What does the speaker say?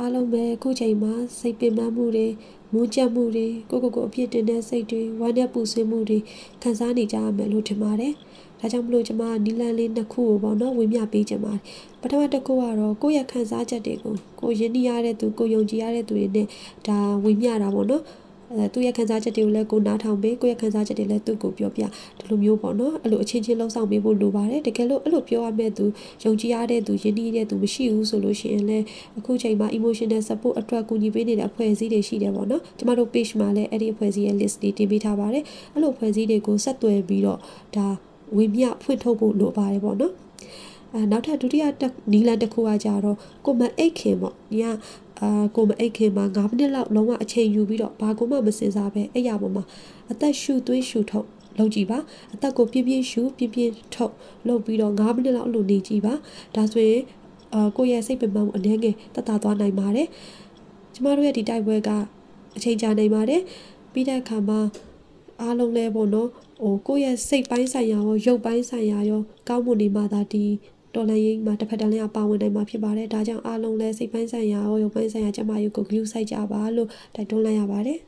အားလုံးပဲအခုချိန်မှာစိတ်ပင်ပန်းမှုတွေမူးကြက်မှုတွေကိုကိုကိုအပြစ်တင်တဲ့စိတ်တွေဝမ်းနဲ့ပူဆွေးမှုတွေခံစားနေကြရမယ်လို့ထင်ပါတယ်။ဒါကြောင့်မလို့ကျွန်မနီလန်လေးနှစ်ခုကိုပေါ့နော်ဝေမျှပေးချင်ပါတယ်။ပထမတစ်ခုကတော့ကိုယ့်ရဲ့ခံစားချက်တွေကိုကိုယဉ်နီးရတဲ့သူကိုယုံကြည်ရတဲ့သူတွေနဲ့ဒါဝေမျှတာပေါ့နော်။ အဲသူ့ရဲ့ခံစားချက်တွေကိုလည်းကိုနားထောင်ပေးကိုယ့်ရဲ့ခံစားချက်တွေလည်းသူ့ကိုပြောပြဒီလိုမျိုးပေါ့နော်အဲ့လိုအချင်းချင်းလှုပ်ဆောင်ပေးဖို့လိုပါတယ်တကယ်လို့အဲ့လိုပြောရမဲ့သူယုံကြည်ရတဲ့သူယဉ်နီးတဲ့သူမရှိဘူးဆိုလို့ရှိရင်လည်းအခုချိန်မှာ emotional support အတွက်ကူညီပေးနေတဲ့အဖွဲ့အစည်းတွေရှိတယ်ပေါ့နော်ကျမတို့ page မှာလည်းအဲ့ဒီအဖွဲ့အစည်းရဲ့ list တွေတင်ပေးထားပါတယ်အဲ့လိုအဖွဲ့အစည်းတွေကိုဆက်သွယ်ပြီးတော့ဒါဝေမျှဖွင့်ထုတ်ဖို့လိုပါတယ်ပေါ့နော် အဲနောက်ထပ်ဒုတိယနီလန်တစ်ခုကကြတော့ကိုမအိတ်ခင်ပေါ့ညီကအာကိုမအိတ်ခင်မှာ9မိနစ်လောက်လုံးဝအချိန်ယူပြီးတော့ဘာကိုမှမစင်စားပဲအဲ့ရပေါ်မှာအသက်ရှူသွေးရှူထုတ်လုပ်ကြည့်ပါအသက်ကိုပြင်းပြင်းရှူပြင်းပြင်းထုတ်လုပ်ပြီးတော့9မိနစ်လောက်အလိုနေကြည့်ပါဒါဆိုရင်အာကိုယ့်ရဲ့စိတ်ပင်ပန်းမှုအနည်းငယ်တတ်တာသွားနိုင်ပါတယ်ကျမတို့ရဲ့ဒီတိုက်ပွဲကအချိန်ကြာနိုင်ပါတယ်ပြီးတဲ့အခါမှာအားလုံးလဲပေါ့နော်ဟိုကိုယ့်ရဲ့စိတ်ပိုင်းဆိုင်ရာရောရုပ်ပိုင်းဆိုင်ရာရောကောင်းမှုနေမှသာဒီ တော်လန်ရေးမှာတစ်ဖက်တည်းလည်းပါဝင်နိုင်မှာဖြစ်ပါတယ်ဒါကြောင့်အားလုံးလဲစိတ်ပိုင်းဆိုင်ရာရောရုပ်ပိုင်းဆိုင်ရာကျမရုပ်ကို glue စိုက်ကြပါလို့တိုက်တွန်းလိုက်ရပါတယ်